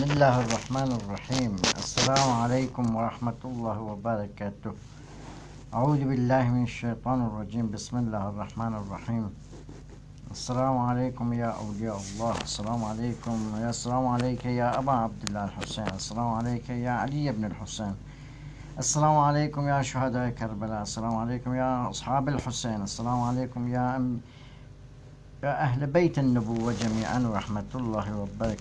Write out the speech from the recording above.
بسم الله الرحمن الرحيم السلام عليكم ورحمة الله وبركاته أعوذ بالله من الشيطان الرجيم بسم الله الرحمن الرحيم السلام عليكم يا أولياء الله السلام عليكم يا السلام عليك يا أبا عبد الله الحسين السلام عليك يا علي بن الحسين السلام عليكم يا شهداء كربلاء السلام عليكم يا أصحاب الحسين السلام عليكم يا أم يا أهل بيت النبوة جميعا ورحمة الله وبركاته